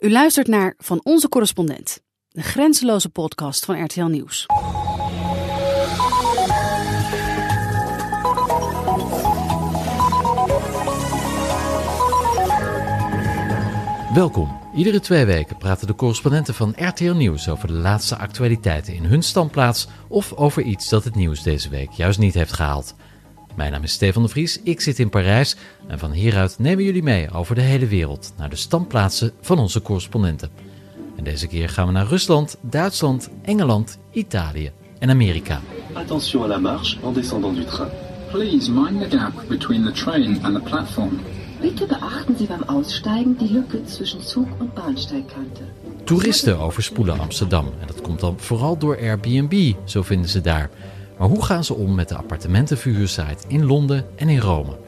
U luistert naar Van Onze Correspondent, de grenzeloze podcast van RTL Nieuws. Welkom. Iedere twee weken praten de correspondenten van RTL Nieuws over de laatste actualiteiten in hun standplaats of over iets dat het nieuws deze week juist niet heeft gehaald. Mijn naam is Stefan de Vries, ik zit in Parijs en van hieruit nemen jullie mee over de hele wereld naar de standplaatsen van onze correspondenten. En deze keer gaan we naar Rusland, Duitsland, Engeland, Italië en Amerika. Attention à la marche en descendant du train. Please mind the gap between the train and the platform. Bitte beachten Sie beim Aussteigen die Lücke zwischen Zug- und Bahnsteigkante. Toeristen overspoelen Amsterdam en dat komt dan vooral door Airbnb, zo vinden ze daar. Maar hoe gaan ze om met de appartementenverhuursite in Londen en in Rome?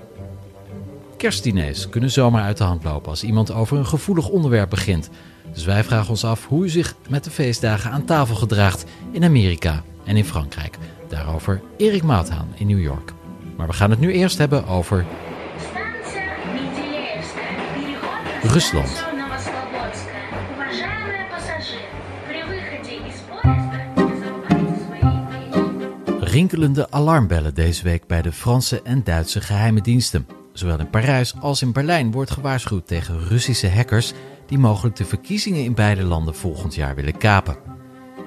Kerstdiners kunnen zomaar uit de hand lopen als iemand over een gevoelig onderwerp begint. Dus wij vragen ons af hoe u zich met de feestdagen aan tafel gedraagt in Amerika en in Frankrijk. Daarover Erik Maathaan in New York. Maar we gaan het nu eerst hebben over Rusland. Rinkelende alarmbellen deze week bij de Franse en Duitse geheime diensten. Zowel in Parijs als in Berlijn wordt gewaarschuwd tegen Russische hackers die mogelijk de verkiezingen in beide landen volgend jaar willen kapen.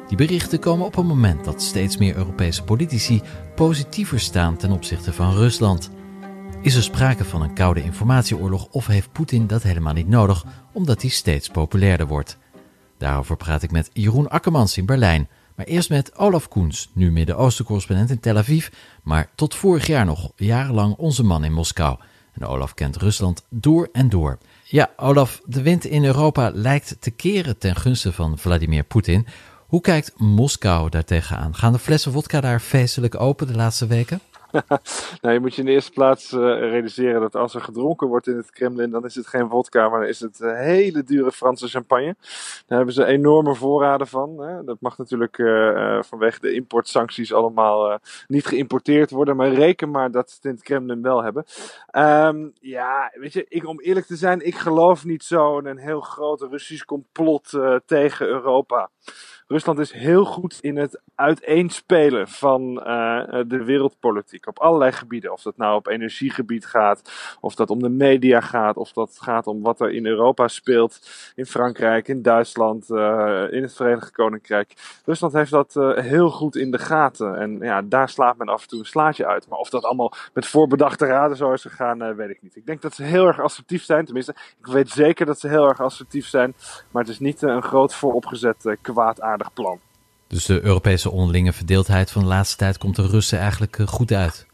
Die berichten komen op een moment dat steeds meer Europese politici positiever staan ten opzichte van Rusland. Is er sprake van een koude informatieoorlog of heeft Poetin dat helemaal niet nodig omdat hij steeds populairder wordt? Daarover praat ik met Jeroen Akkermans in Berlijn. Maar eerst met Olaf Koens, nu Midden-Oosten-correspondent in Tel Aviv, maar tot vorig jaar nog jarenlang onze man in Moskou. En Olaf kent Rusland door en door. Ja, Olaf, de wind in Europa lijkt te keren ten gunste van Vladimir Poetin. Hoe kijkt Moskou daartegen aan? Gaan de flessen vodka daar feestelijk open de laatste weken? nou, je moet je in de eerste plaats uh, realiseren dat als er gedronken wordt in het Kremlin, dan is het geen vodka, maar dan is het uh, hele dure Franse champagne. Daar hebben ze enorme voorraden van. Hè. Dat mag natuurlijk uh, vanwege de importsancties allemaal niet geïmporteerd worden, maar reken maar dat ze het in het Kremlin wel hebben. Um, ja, weet je, ik, om eerlijk te zijn, ik geloof niet zo in een heel groot Russisch complot tegen Europa. Rusland is heel goed in het uiteenspelen van uh, de wereldpolitiek op allerlei gebieden. Of dat nou op energiegebied gaat, of dat om de media gaat, of dat gaat om wat er in Europa speelt, in Frankrijk, in Duitsland, uh, in het Verenigd Koninkrijk. Rusland heeft dat heel goed in de gaten. En ja, daar slaat men af en toe een slaatje uit. Maar of dat allemaal met voorbedachte raden zo is gegaan, weet ik niet. Ik denk dat ze heel erg assertief zijn. Tenminste, ik weet zeker dat ze heel erg assertief zijn. Maar het is niet een groot vooropgezet plan. Dus de Europese onderlinge verdeeldheid van de laatste tijd komt de Russen eigenlijk goed uit.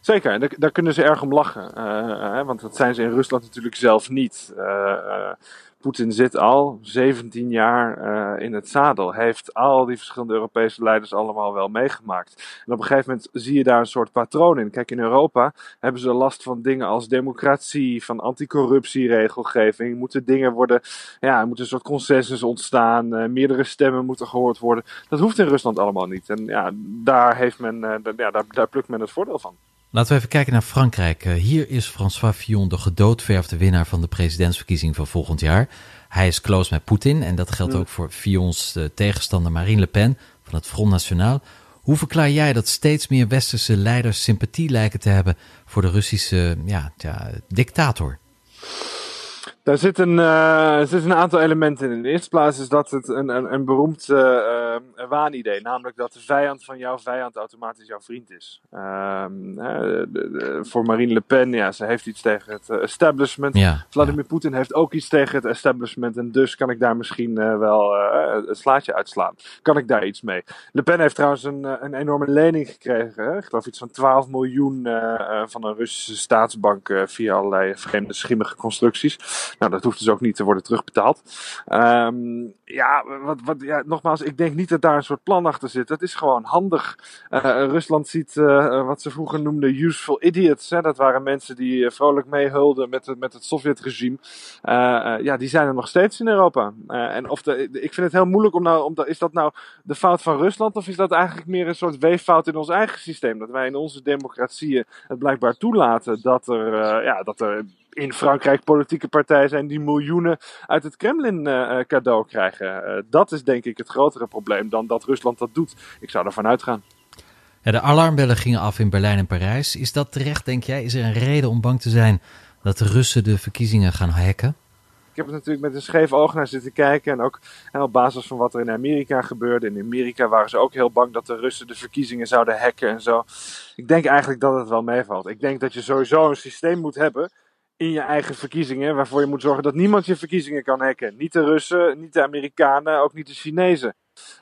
Zeker, daar, daar kunnen ze erg om lachen. Uh, want dat zijn ze in Rusland natuurlijk zelf niet. Uh, Poetin zit al 17 jaar uh, in het zadel. Heeft al die verschillende Europese leiders allemaal wel meegemaakt. En op een gegeven moment zie je daar een soort patroon in. Kijk, in Europa hebben ze last van dingen als democratie, van anticorruptieregelgeving. Moeten dingen worden, ja, er moet een soort consensus ontstaan. Uh, meerdere stemmen moeten gehoord worden. Dat hoeft in Rusland allemaal niet. En ja, daar, heeft men, uh, ja, daar plukt men het voordeel van. Laten we even kijken naar Frankrijk. Hier is François Fillon de gedoodverfde winnaar van de presidentsverkiezing van volgend jaar. Hij is close met Poetin en dat geldt ook voor Fillons tegenstander Marine Le Pen van het Front National. Hoe verklaar jij dat steeds meer westerse leiders sympathie lijken te hebben voor de Russische ja, ja, dictator? Daar zit een, uh, zit een aantal elementen in. In de eerste plaats is dat het een, een, een beroemd uh, uh, waanidee. Namelijk dat de vijand van jouw vijand automatisch jouw vriend is. de, de, voor Marine Le Pen, ja, ze heeft iets tegen het establishment. Ja, Vladimir ja. Poetin heeft ook iets tegen het establishment. En dus kan ik daar misschien wel een slaatje uitslaan. Kan ik daar iets mee? Le Pen heeft trouwens een, een enorme lening gekregen. Hè? Ik geloof iets van 12 miljoen van een Russische staatsbank via allerlei vreemde schimmige constructies. Nou, dat hoeft dus ook niet te worden terugbetaald. Um, ja, wat, wat, ja, nogmaals, ik denk niet dat daar een soort plan achter zit. Dat is gewoon handig. Uh, Rusland ziet uh, wat ze vroeger noemden useful idiots. Hè? Dat waren mensen die vrolijk meehulden met, met het Sovjetregime. ja, die zijn er nog steeds in Europa. en of de, ik vind het heel moeilijk om nou, om dat, is dat nou de fout van Rusland of is dat eigenlijk meer een soort weeffout in ons eigen systeem? Dat wij in onze democratieën het blijkbaar toelaten dat er, ja, dat er in Frankrijk politieke partijen zijn die miljoenen uit het Kremlin cadeau krijgen. Dat is denk ik het grotere probleem dan dat Rusland dat doet. Ik zou ervan uitgaan. Ja, de alarmbellen gingen af in Berlijn en Parijs. Is dat terecht, denk jij? Is er een reden om bang te zijn dat de Russen de verkiezingen gaan hacken? Ik heb er natuurlijk met een scheef oog naar zitten kijken. En ook en op basis van wat er in Amerika gebeurde. In Amerika waren ze ook heel bang dat de Russen de verkiezingen zouden hacken en zo. Ik denk eigenlijk dat het wel meevalt. Ik denk dat je sowieso een systeem moet hebben in je eigen verkiezingen. Waarvoor je moet zorgen dat niemand je verkiezingen kan hacken. Niet de Russen, niet de Amerikanen, ook niet de Chinezen.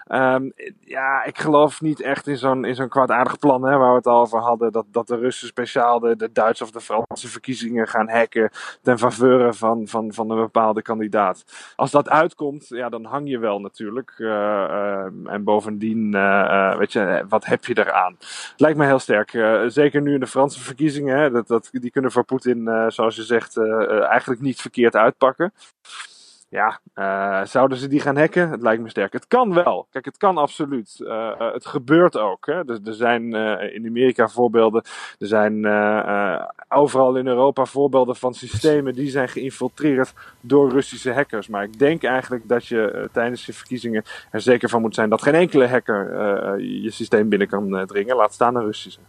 Um, ja, ik geloof niet echt in zo'n, in zo'n kwaadaardig plan hè, waar we het al over hadden. Dat, dat de Russen speciaal de, de Duitse of de Franse verkiezingen gaan hacken ten faveur van, van, van een bepaalde kandidaat. Als dat uitkomt, ja, dan hang je wel natuurlijk. Uh, uh, en bovendien, uh, weet je, wat heb je eraan? Lijkt me heel sterk. zeker nu in de Franse verkiezingen. Hè, dat, dat, die kunnen voor Poetin, zoals je zegt, eigenlijk niet verkeerd uitpakken. Ja, uh, zouden ze die gaan hacken? Het lijkt me sterk. Het kan wel. Kijk, het kan absoluut. Uh, het gebeurt ook. Hè? Dus er zijn in Amerika voorbeelden. Er zijn overal in Europa voorbeelden van systemen die zijn geïnfiltreerd door Russische hackers. Maar ik denk eigenlijk dat je tijdens je verkiezingen er zeker van moet zijn dat geen enkele hacker je systeem binnen kan dringen. Laat staan een Russische.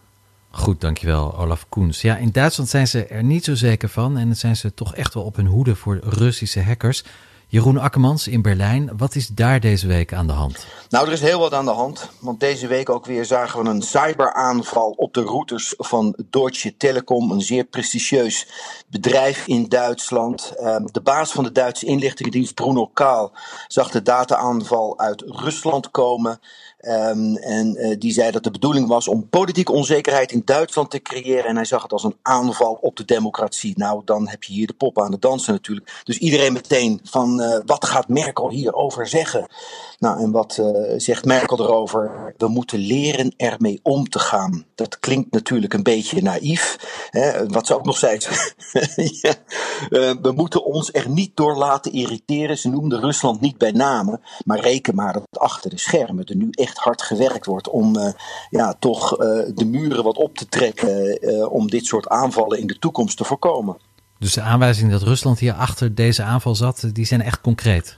Goed, dankjewel Olaf Koens. Ja, in Duitsland zijn ze er niet zo zeker van en zijn ze toch echt wel op hun hoede voor Russische hackers. Jeroen Akkermans in Berlijn, wat is daar deze week aan de hand? Nou, er is heel wat aan de hand. Want deze week ook weer zagen we een cyberaanval op de routers van Deutsche Telekom. Een zeer prestigieus bedrijf in Duitsland. Ehm, de baas van de Duitse inlichtingendienst, Bruno Kaal, zag de data-aanval uit Rusland komen. Um, en uh, die zei dat de bedoeling was om politieke onzekerheid in Duitsland te creëren. En hij zag het als een aanval op de democratie. Nou, dan heb je hier de pop aan het dansen natuurlijk. Dus iedereen meteen van uh, wat gaat Merkel hierover zeggen? Nou, en wat uh, zegt Merkel erover? We moeten leren ermee om te gaan. Dat klinkt natuurlijk een beetje naïef. Hè? Wat ze ook nog zei. we moeten ons er niet door laten irriteren. Ze noemde Rusland niet bij name. Maar reken maar dat achter de schermen er nu echt hard gewerkt wordt om uh, ja, toch uh, de muren wat op te trekken uh, om dit soort aanvallen in de toekomst te voorkomen. Dus de aanwijzingen dat Rusland hier achter deze aanval zat, die zijn echt concreet?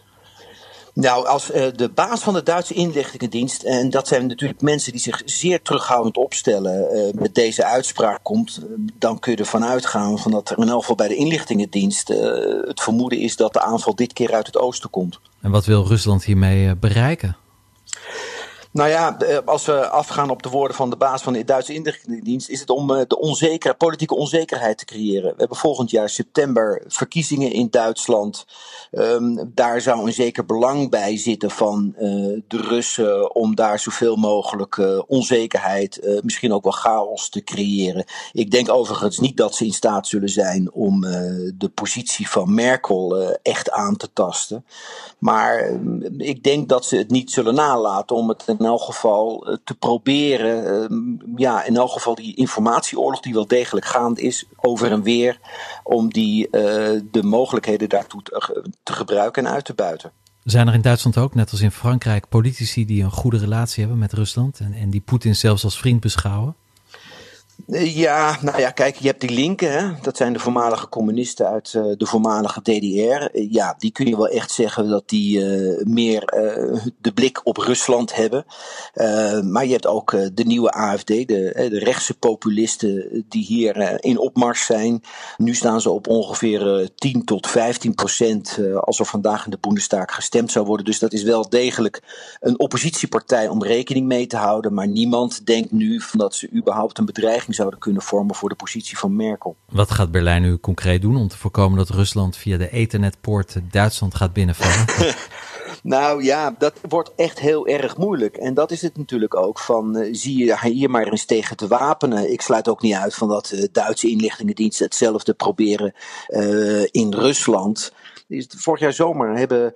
Nou, als uh, de baas van de Duitse inlichtingendienst, en dat zijn natuurlijk mensen die zich zeer terughoudend opstellen, uh, met deze uitspraak komt, dan kun je ervan uitgaan van dat er in elk geval bij de inlichtingendienst uh, het vermoeden is dat de aanval dit keer uit het oosten komt. En wat wil Rusland hiermee bereiken? Nou ja, als we afgaan op de woorden van de baas van de Duitse inlichtingendienst, is het om de onzekere, politieke onzekerheid te creëren. We hebben volgend jaar september verkiezingen in Duitsland. Um, daar zou een zeker belang bij zitten van uh, de Russen om daar zoveel mogelijk onzekerheid, misschien ook wel chaos te creëren. Ik denk overigens niet dat ze in staat zullen zijn om de positie van Merkel echt aan te tasten. Maar ik denk dat ze het niet zullen nalaten om het in elk geval te proberen. ja, in elk geval die informatieoorlog die wel degelijk gaande is, over en weer, om die de mogelijkheden daartoe te te gebruiken en uit te buiten. Zijn er in Duitsland ook, net als in Frankrijk, politici die een goede relatie hebben met Rusland en, en die Poetin zelfs als vriend beschouwen? Ja, nou ja, kijk, je hebt die linken, hè? dat zijn de voormalige communisten uit uh, de voormalige DDR. Uh, ja, die kun je wel echt zeggen dat die meer de blik op Rusland hebben. maar je hebt ook de nieuwe AFD, de, de rechtse populisten die hier in opmars zijn. Nu staan ze op ongeveer 10 tot 15 procent als er vandaag in de Bundestag gestemd zou worden. Dus dat is wel degelijk een oppositiepartij om rekening mee te houden. Maar niemand denkt nu van dat ze überhaupt een bedreiging zouden kunnen vormen voor de positie van Merkel. Wat gaat Berlijn nu concreet doen om te voorkomen dat Rusland via de Ethernetpoort Duitsland gaat binnenvallen? Nou ja, dat wordt echt heel erg moeilijk. En dat is het natuurlijk ook van, uh, zie je hier maar eens tegen te wapenen. Ik sluit ook niet uit van dat uh, Duitse inlichtingendiensten hetzelfde proberen uh, in Rusland. Vorig jaar zomer hebben,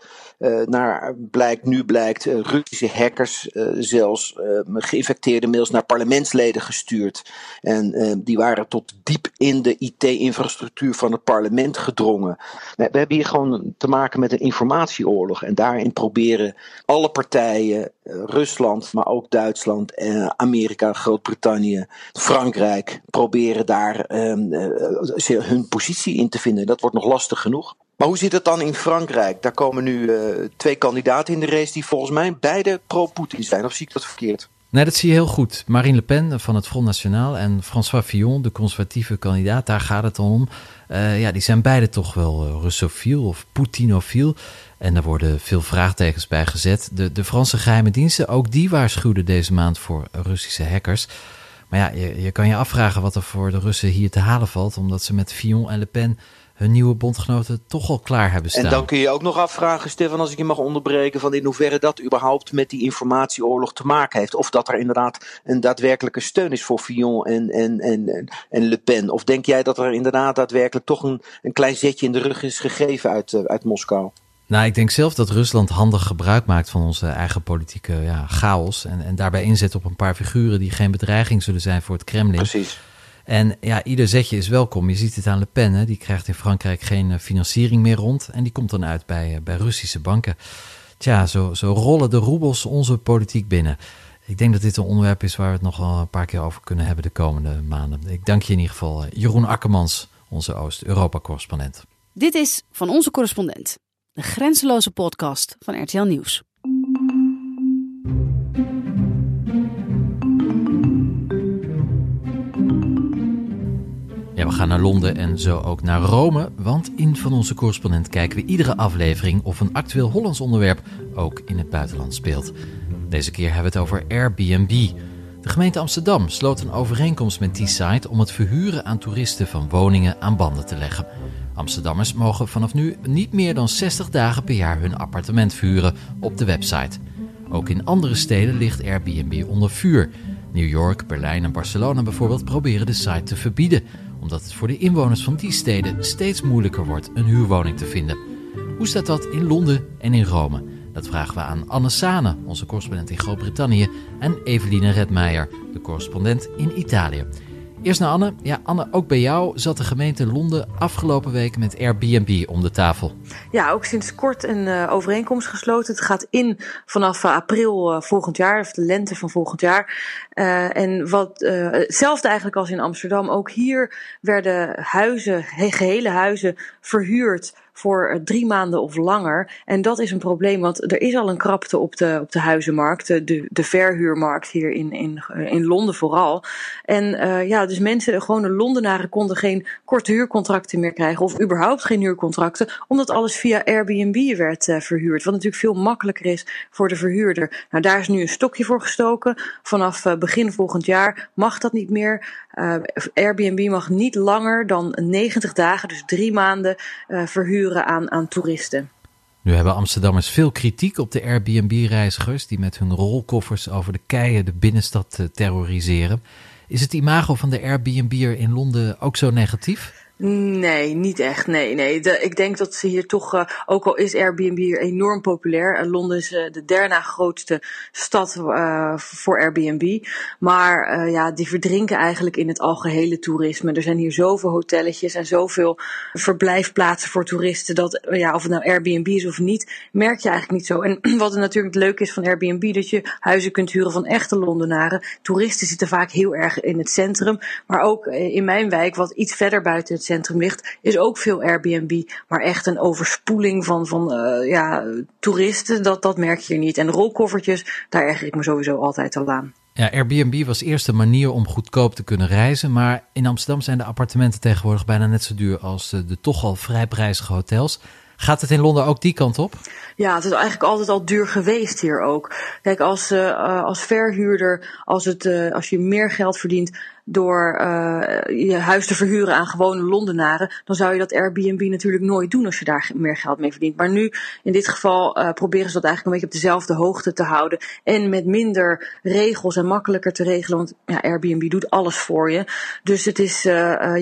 naar blijkt, nu blijkt, Russische hackers zelfs geïnfecteerde mails naar parlementsleden gestuurd. En die waren tot diep in de IT-infrastructuur van het parlement gedrongen. We hebben hier gewoon te maken met een informatieoorlog. En daarin proberen alle partijen, Rusland, maar ook Duitsland, Amerika, Groot-Brittannië, Frankrijk, proberen daar hun positie in te vinden. Dat wordt nog lastig genoeg. Maar hoe zit het dan in Frankrijk? Daar komen nu twee kandidaten in de race die volgens mij beide pro-Poetin zijn. Of zie ik dat verkeerd? Nee, dat zie je heel goed. Marine Le Pen van het Front National en François Fillon, de conservatieve kandidaat, daar gaat het om. Uh, ja, die zijn beide toch wel uh, Russofiel of Poutinofiel. En daar worden veel vraagtekens bij gezet. De, de Franse geheime diensten, ook die waarschuwden deze maand voor Russische hackers. Maar ja, je, je kan je afvragen wat er voor de Russen hier te halen valt, omdat ze met Fillon en Le Pen hun nieuwe bondgenoten toch al klaar hebben staan. En dan kun je ook nog afvragen, Stefan, als ik je mag onderbreken, van in hoeverre dat überhaupt met die informatieoorlog te maken heeft. Of dat er inderdaad een daadwerkelijke steun is voor Fillon en, en, en, en Le Pen. Of denk jij dat er inderdaad daadwerkelijk toch een, een klein zetje in de rug is gegeven uit, eh, uit Moskou? Nou, ik denk zelf dat Rusland handig gebruik maakt van onze eigen politieke ja, chaos. En, en daarbij inzet op een paar figuren die geen bedreiging zullen zijn voor het Kremlin. Precies. En ja, ieder zetje is welkom. Je ziet het aan Le Pen. Hè. Die krijgt in Frankrijk geen eh, financiering meer rond. En die komt dan uit bij, eh, bij Russische banken. Tja, zo, zo rollen de roebels onze politiek binnen. Ik denk dat dit een onderwerp is waar we het nog wel een paar keer over kunnen hebben de komende maanden. Ik dank je in ieder geval, eh, Jeroen Akkermans, onze Oost-Europa-correspondent. Dit is van onze correspondent de grenzeloze podcast van RTL Nieuws. Gaan naar Londen en zo ook naar Rome, want in Van Onze Correspondent kijken we iedere aflevering of een actueel Hollands onderwerp ook in het buitenland speelt. Deze keer hebben we het over Airbnb. De gemeente Amsterdam sloot een overeenkomst met die site om het verhuren aan toeristen van woningen aan banden te leggen. Amsterdammers mogen vanaf nu niet meer dan 60 dagen per jaar hun appartement vuren op de website. Ook in andere steden ligt Airbnb onder vuur. New York, Berlijn en Barcelona bijvoorbeeld proberen de site te verbieden, omdat het voor de inwoners van die steden steeds moeilijker wordt een huurwoning te vinden. Hoe staat dat in Londen en in Rome? Dat vragen we aan Anne Sane, onze correspondent in Groot-Brittannië, en Eveline Redmeijer, de correspondent in Italië. Eerst naar Anne. Ja, Anne, ook bij jou zat de gemeente Londen afgelopen week met Airbnb om de tafel. Ja, ook sinds kort een uh, overeenkomst gesloten. Het gaat in vanaf uh, april uh, volgend jaar, of de lente van volgend jaar. en wat hetzelfde eigenlijk als in Amsterdam. Ook hier werden huizen, gehele huizen, verhuurd voor eh, drie maanden of langer. En dat is een probleem, want er is al een krapte op de, op de huizenmarkt, de, de verhuurmarkt hier in, in, in Londen vooral. En uh, ja, dus mensen, gewone Londenaren konden geen korte huurcontracten meer krijgen, of überhaupt geen huurcontracten, omdat alles via Airbnb werd verhuurd. Wat natuurlijk veel makkelijker is voor de verhuurder. Nou, daar is nu een stokje voor gestoken. Vanaf begin volgend jaar mag dat niet meer. Airbnb mag niet langer dan 90 dagen, dus drie maanden, verhuren aan, aan toeristen. Nu hebben Amsterdammers veel kritiek op de Airbnb-reizigers die met hun rolkoffers over de keien de binnenstad eh, terroriseren. Is het imago van de Airbnb'er in Londen ook zo negatief? Nee, niet echt. Nee, nee. ik denk dat ze hier toch, uh, ook al is Airbnb hier enorm populair. Londen is uh, de derde grootste stad voor Airbnb. Maar ja, die verdrinken eigenlijk in het algehele toerisme. Er zijn hier zoveel hotelletjes en zoveel verblijfplaatsen voor toeristen. Dat ja, of het nou Airbnb is of niet, merk je eigenlijk niet zo. En wat er natuurlijk leuk is van Airbnb, dat je huizen kunt huren van echte Londenaren. Toeristen zitten vaak heel erg in het centrum. Maar ook in mijn wijk, wat iets verder buiten het centrum ligt, is ook veel Airbnb. Maar echt een overspoeling van, van uh, ja, toeristen, dat, dat merk je hier niet. En rolkoffertjes, daar erger ik me sowieso altijd al aan. Ja, Airbnb was eerst de manier om goedkoop te kunnen reizen. Maar in Amsterdam zijn de appartementen tegenwoordig bijna net zo duur als de, de toch al vrij prijzige hotels. Gaat het in Londen ook die kant op? Ja, het is eigenlijk altijd al duur geweest hier ook. Kijk, als, uh, als verhuurder, als, het, uh, als je meer geld verdient, door uh, je huis te verhuren aan gewone Londenaren, dan zou je dat Airbnb natuurlijk nooit doen als je daar meer geld mee verdient. Maar nu, in dit geval, uh, proberen ze dat eigenlijk een beetje op dezelfde hoogte te houden. En met minder regels en makkelijker te regelen. Want ja, Airbnb doet alles voor je. Dus het is, uh,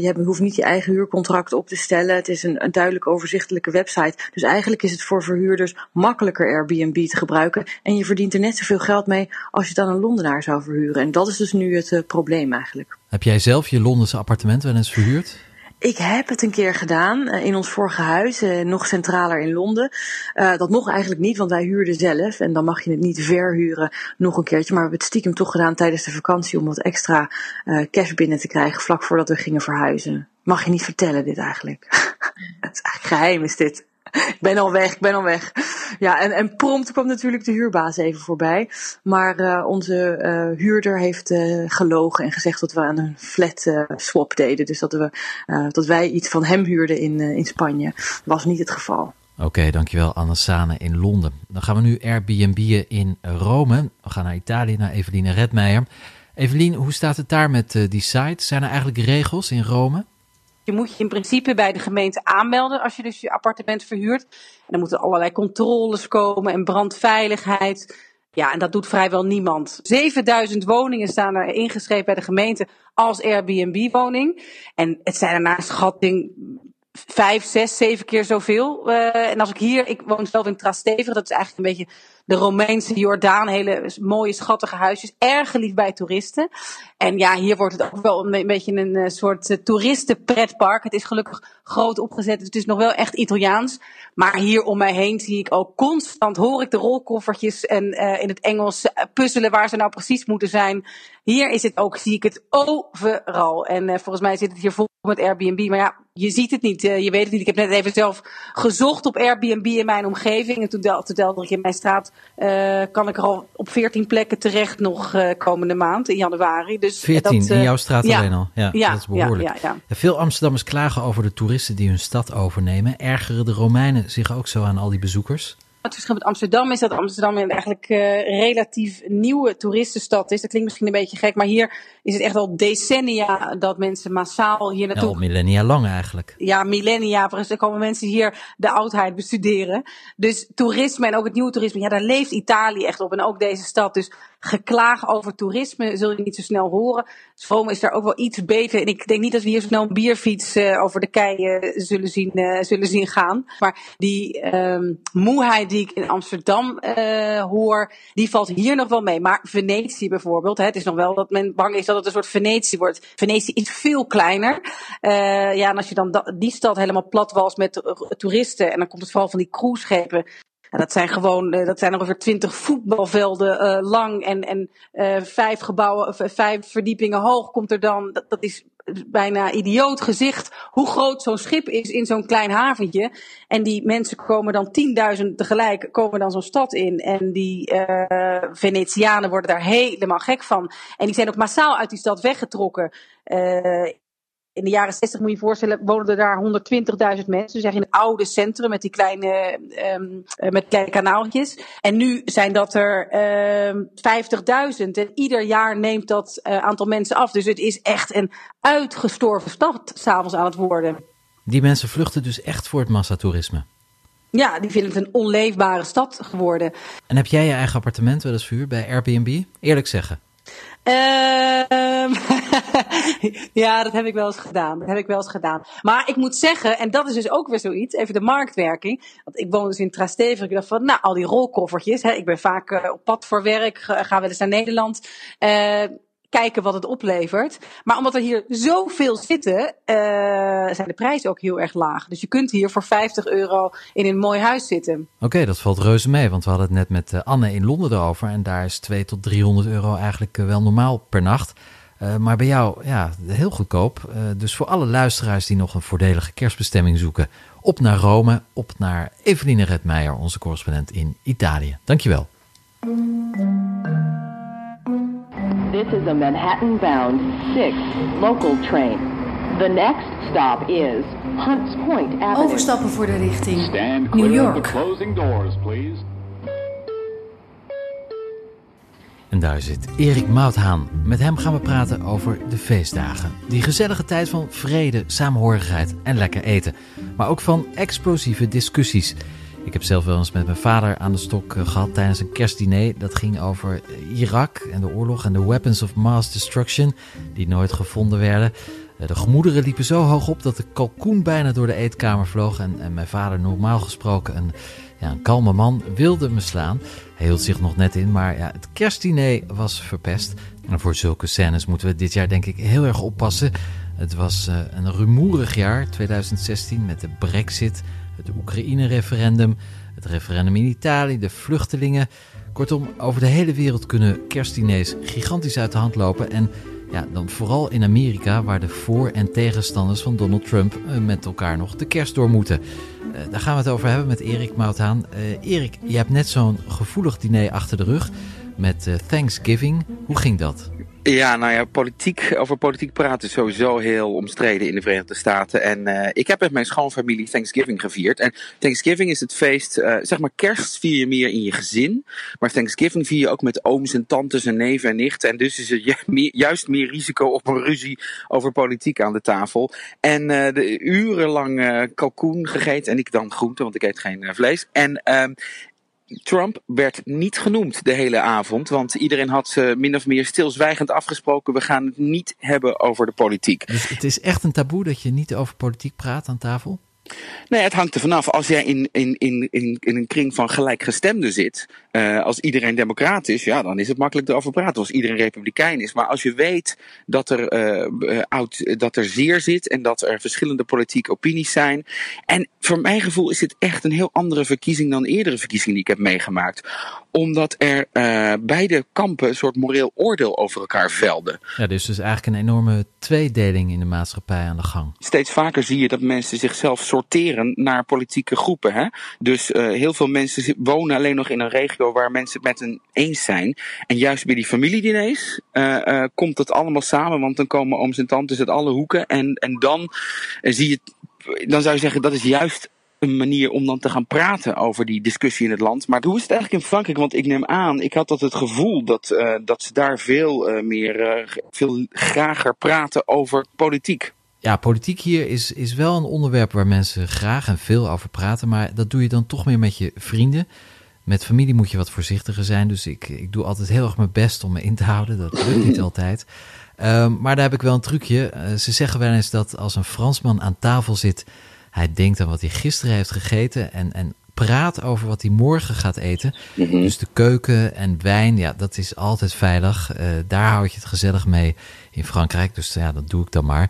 je hoeft niet je eigen huurcontract op te stellen. Het is een, een duidelijk overzichtelijke website. Dus eigenlijk is het voor verhuurders makkelijker Airbnb te gebruiken. En je verdient er net zoveel geld mee als je dan een Londenaar zou verhuren. En dat is dus nu het probleem eigenlijk. Heb jij zelf je Londense appartement wel eens verhuurd? Ik heb het een keer gedaan in ons vorige huis, nog centraler in Londen. Uh, dat mocht eigenlijk niet, want wij huurden zelf. En dan mag je het niet verhuren nog een keertje. Maar we hebben het stiekem toch gedaan tijdens de vakantie om wat extra uh, cash binnen te krijgen vlak voordat we gingen verhuizen. Mag je niet vertellen dit eigenlijk? het is eigenlijk geheim is dit. Ik ben al weg, ik ben al weg. Ja, en, en prompt kwam natuurlijk de huurbaas even voorbij. Maar uh, onze uh, huurder heeft uh, gelogen en gezegd dat we aan een flat swap deden. Dus dat, we, dat wij iets van hem huurden in, in Spanje. Was niet het geval. Oké, dankjewel Anne in Londen. Dan gaan we nu Airbnb'en in Rome. We gaan naar Italië, naar Eveline Redmeijer. Evelien, hoe staat het daar met die site? Zijn er eigenlijk regels in Rome? Je moet je in principe bij de gemeente aanmelden als je dus je appartement verhuurt. En dan moeten allerlei controles komen en brandveiligheid. Ja, en dat doet vrijwel niemand. 7000 woningen staan er ingeschreven bij de gemeente als Airbnb-woning. En het zijn er naar schatting vijf, zes, zeven keer zoveel. Uh, en als ik hier, ik woon zelf in Trastevere, dat is eigenlijk een beetje de Romeinse Jordaan, hele mooie schattige huisjes, erg geliefd bij toeristen. En ja, hier wordt het ook wel een, beetje een uh, soort uh, toeristenpretpark. Het is gelukkig groot opgezet, dus het is nog wel echt Italiaans. Maar hier om mij heen zie ik ook constant, hoor ik de rolkoffertjes en uh, in het Engels puzzelen waar ze nou precies moeten zijn. Hier is het ook, zie ik het overal. En volgens mij zit het hier vol met Airbnb. Maar ja, je ziet het niet, je weet het niet. Ik heb net even zelf gezocht op Airbnb in mijn omgeving. En toen telde ik in mijn straat uh, kan ik er al op 14 plekken terecht nog uh, komende maand in januari. Dus 14 dat, uh, in jouw straat ja, alleen al. Ja, ja, dat is behoorlijk. Ja, ja, ja. Veel Amsterdammers klagen over de toeristen die hun stad overnemen. Ergeren de Romeinen zich ook zo aan al die bezoekers? Het verschil met Amsterdam is dat Amsterdam een eigenlijk uh, relatief nieuwe toeristenstad is. Dat klinkt misschien een beetje gek, maar hier is het echt al decennia dat mensen massaal hier naartoe... Ja, al millennia lang eigenlijk. Ja, millennia. Er komen mensen hier de oudheid bestuderen. Dus toerisme en ook het nieuwe toerisme, ja, daar leeft Italië echt op. En ook deze stad. Dus geklaag over toerisme zul je niet zo snel horen. Dus Rome is daar ook wel iets beter. En ik denk niet dat we hier zo snel een bierfiets uh, over de keien zullen zien, uh, zullen zien gaan. Maar die um, moeheid die ik in Amsterdam uh, hoor, die valt hier nog wel mee. Maar Venetië bijvoorbeeld, hè, het is nog wel dat men bang is dat het een soort Venetië wordt. Venetië is veel kleiner. Ja, en als je dan die stad helemaal plat was met toeristen en dan komt het vooral van die cruiseschepen. Dat zijn gewoon, dat zijn ongeveer twintig voetbalvelden uh, lang en, en uh, vijf gebouwen, vijf verdiepingen hoog komt er dan. Dat, is bijna idioot gezicht hoe groot zo'n schip is in zo'n klein haventje. En die mensen komen dan 10.000 tegelijk, komen dan zo'n stad in. En die Venetianen worden daar helemaal gek van. En die zijn ook massaal uit die stad weggetrokken. In de jaren 60 moet je je voorstellen, woonden daar 120.000 mensen. Dus in het oude centrum met die kleine, um, met kleine kanaaltjes. En nu zijn dat er um, 50.000. En ieder jaar neemt dat uh, aantal mensen af. Dus het is echt een uitgestorven stad s'avonds aan het worden. Die mensen vluchten dus echt voor het massatoerisme? Ja, die vinden het een onleefbare stad geworden. En heb jij je eigen appartement wel eens verhuurd bij Airbnb? Eerlijk zeggen. Um, ja, dat heb ik wel eens gedaan. Dat heb ik wel eens gedaan. Maar ik moet zeggen, en dat is dus ook weer zoiets, even de marktwerking. Want ik woon dus in Trastevere. Ik dacht van, nou, al die rolkoffertjes. Hè, ik ben vaak uh, op pad voor werk, ga wel eens naar Nederland. Uh, kijken wat het oplevert. Maar omdat er hier zoveel zitten, uh, zijn de prijzen ook heel erg laag. Dus je kunt hier voor 50 euro in een mooi huis zitten. Oké, dat valt reuze mee. Want we hadden het net met uh, Anne in Londen erover. En daar is 2 tot 300 euro eigenlijk uh, wel normaal per nacht. maar bij jou, ja, heel goedkoop. dus voor alle luisteraars die nog een voordelige kerstbestemming zoeken, op naar Rome, op naar Eveline Redmeijer, onze correspondent in Italië. Dankjewel. This is a Manhattan-bound 6 local train. The next stop is Hunts Point Avenue. Overstappen voor de richting Stand New clear of York. the closing doors, please. En daar zit Erik Mouthaan. Met hem gaan we praten over de feestdagen. Die gezellige tijd van vrede, samenhorigheid en lekker eten. Maar ook van explosieve discussies. Ik heb zelf wel eens met mijn vader aan de stok eh, gehad tijdens een kerstdiner. Dat ging over Irak en de oorlog en de weapons of mass destruction, die nooit gevonden werden. Eh, de gemoederen liepen zo hoog op dat de kalkoen bijna door de eetkamer vloog. En, mijn vader, normaal gesproken een, ja, een kalme man, wilde me slaan. Hij hield zich nog net in, maar ja, het kerstdiner was verpest. En voor zulke scènes moeten we dit jaar denk ik heel erg oppassen. Het was een rumoerig jaar, 2016, met de brexit, het Oekraïne-referendum, het referendum in Italië, de vluchtelingen. Kortom, over de hele wereld kunnen kerstdiners gigantisch uit de hand lopen. En ja, dan vooral in Amerika, waar de voor- en tegenstanders van Donald Trump uh, met elkaar nog de kerst door moeten. Uh, daar gaan we het over hebben met Erik Mouthaan. Uh, Erik, je hebt net zo'n gevoelig diner achter de rug met Thanksgiving. Hoe ging dat? Ja, nou ja, politiek, over politiek praten is sowieso heel omstreden in de Verenigde Staten. En uh, ik heb met mijn schoonfamilie Thanksgiving gevierd. En Thanksgiving is het feest, uh, zeg maar kerst vier je meer in je gezin. Maar Thanksgiving vier je ook met ooms en tantes en neven en nichten. En dus is er juist meer risico op een ruzie over politiek aan de tafel. En de urenlang kalkoen gegeten. En ik dan groente, want ik eet geen vlees. En Trump werd niet genoemd de hele avond, want iedereen had uh, min of meer stilzwijgend afgesproken: we gaan het niet hebben over de politiek. Dus het is echt een taboe dat je niet over politiek praat aan tafel? Nee, het hangt er vanaf. Als jij in, in, in, in, in een kring van gelijkgestemden zit, uh, als iedereen democraat is, ja, dan is het makkelijk erover praten. Als iedereen republikein is. Maar als je weet dat er, uh, oud, dat er zeer zit en dat er verschillende politieke opinies zijn. En voor mijn gevoel is dit echt een heel andere verkiezing dan eerdere verkiezingen die ik heb meegemaakt. Omdat er uh, beide kampen een soort moreel oordeel over elkaar velden. Ja, dus dus eigenlijk een enorme tweedeling in de maatschappij aan de gang. Steeds vaker zie je dat mensen zichzelf naar politieke groepen. Hè? Dus uh, heel veel mensen wonen alleen nog in een regio waar mensen het met een eens zijn. En juist bij die familiediners uh, uh, komt het allemaal samen, want dan komen ooms en tantes uit alle hoeken. En, en dan zie je, dan zou je zeggen dat is juist een manier om dan te gaan praten over die discussie in het land. Maar hoe is het eigenlijk in Frankrijk? Want ik neem aan, ik had dat het gevoel dat, dat ze daar veel meer, veel grager praten over politiek. Ja, politiek hier is, is wel een onderwerp waar mensen graag en veel over praten. Maar dat doe je dan toch meer met je vrienden. Met familie moet je wat voorzichtiger zijn. Dus ik, ik doe altijd heel erg mijn best om me in te houden. Dat lukt niet altijd. Um, maar daar heb ik wel een trucje. Uh, ze zeggen wel eens dat als een Fransman aan tafel zit, hij denkt aan wat hij gisteren heeft gegeten en, en praat over wat hij morgen gaat eten. Mm -hmm. Dus de keuken en wijn, ja, dat is altijd veilig. Uh, daar hou je het gezellig mee in Frankrijk. Dus ja, dat doe ik dan maar.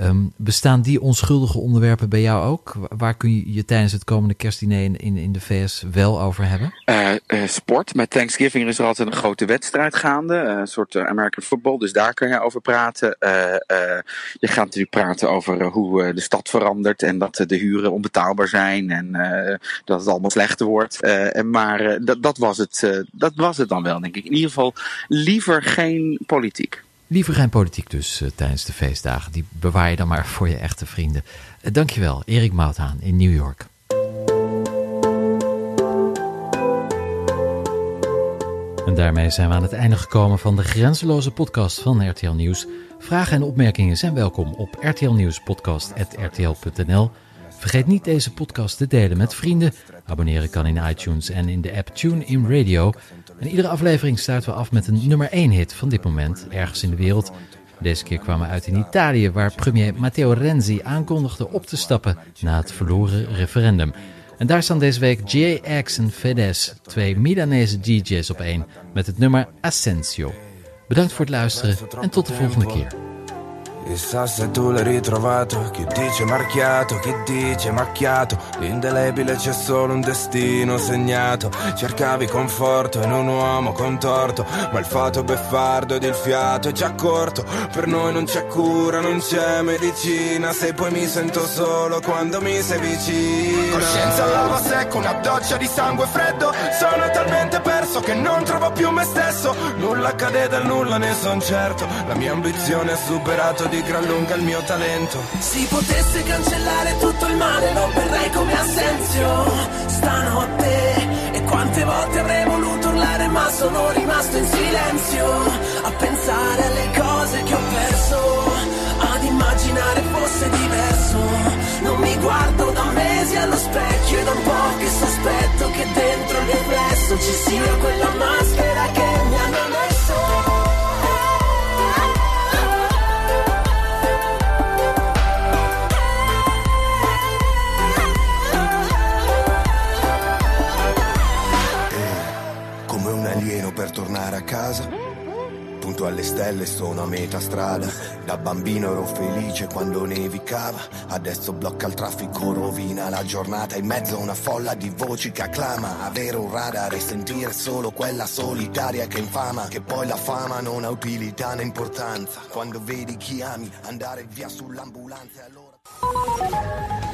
Um, bestaan die onschuldige onderwerpen bij jou ook? Waar kun je je tijdens het komende kerstdiner in, in, de VS wel over hebben? Uh, uh, sport. Met Thanksgiving is er altijd een grote wedstrijd gaande. Uh, een soort American football. Dus daar kun je over praten. je gaat natuurlijk praten over hoe de stad verandert. En dat de huren onbetaalbaar zijn. En dat het allemaal slechter wordt. maar dat, was het, dat was het dan wel, denk ik. In ieder geval liever geen politiek. Liever geen politiek dus uh, tijdens de feestdagen. Die bewaar je dan maar voor je echte vrienden. Uh, dankjewel, Erik Mouthaan in New York. En daarmee zijn we aan het einde gekomen van de grenzeloze podcast van RTL Nieuws. Vragen en opmerkingen zijn welkom op rtlnieuwspodcast.rtl.nl. Vergeet niet deze podcast te delen met vrienden. Abonneren kan in iTunes en in de app TuneIn Radio. En iedere aflevering sluiten we af met een nummer 1 hit van dit moment, ergens in de wereld. Deze keer kwamen we uit in Italië, waar premier Matteo Renzi aankondigde op te stappen na het verloren referendum. En daar staan deze week JX en Fedez, twee Milanese DJ's op één, met het nummer Ascensio. Bedankt voor het luisteren en tot de volgende keer. Chissà se tu l'hai ritrovato, chi dice marchiato, chi dice macchiato, l'indelebile c'è solo un destino segnato, cercavi conforto in un uomo contorto, ma il fato beffardo ed il fiato è già corto, per noi non c'è cura, non c'è medicina, se poi mi sento solo quando mi sei vicino. Coscienza all'alba secco, una doccia di sangue freddo, sono talmente perso che non trovo più me stesso, nulla accade dal nulla ne son certo, la mia ambizione ha superato di gran lunga il mio talento. Si potesse cancellare tutto il male, non verrei come Assenzio stanotte. E quante volte avrei voluto urlare ma sono rimasto in silenzio A pensare alle cose che ho perso Ad immaginare fosse diverso Non mi guardo da mesi bambino ero felice quando nevicava. Adesso blocca il traffico, rovina la giornata. In mezzo a una folla di voci che acclama. Avere un radar e sentire solo quella solitaria che infama. Che poi la fama non ha utilità né importanza. Quando vedi chi ami andare via sull'ambulanza allora.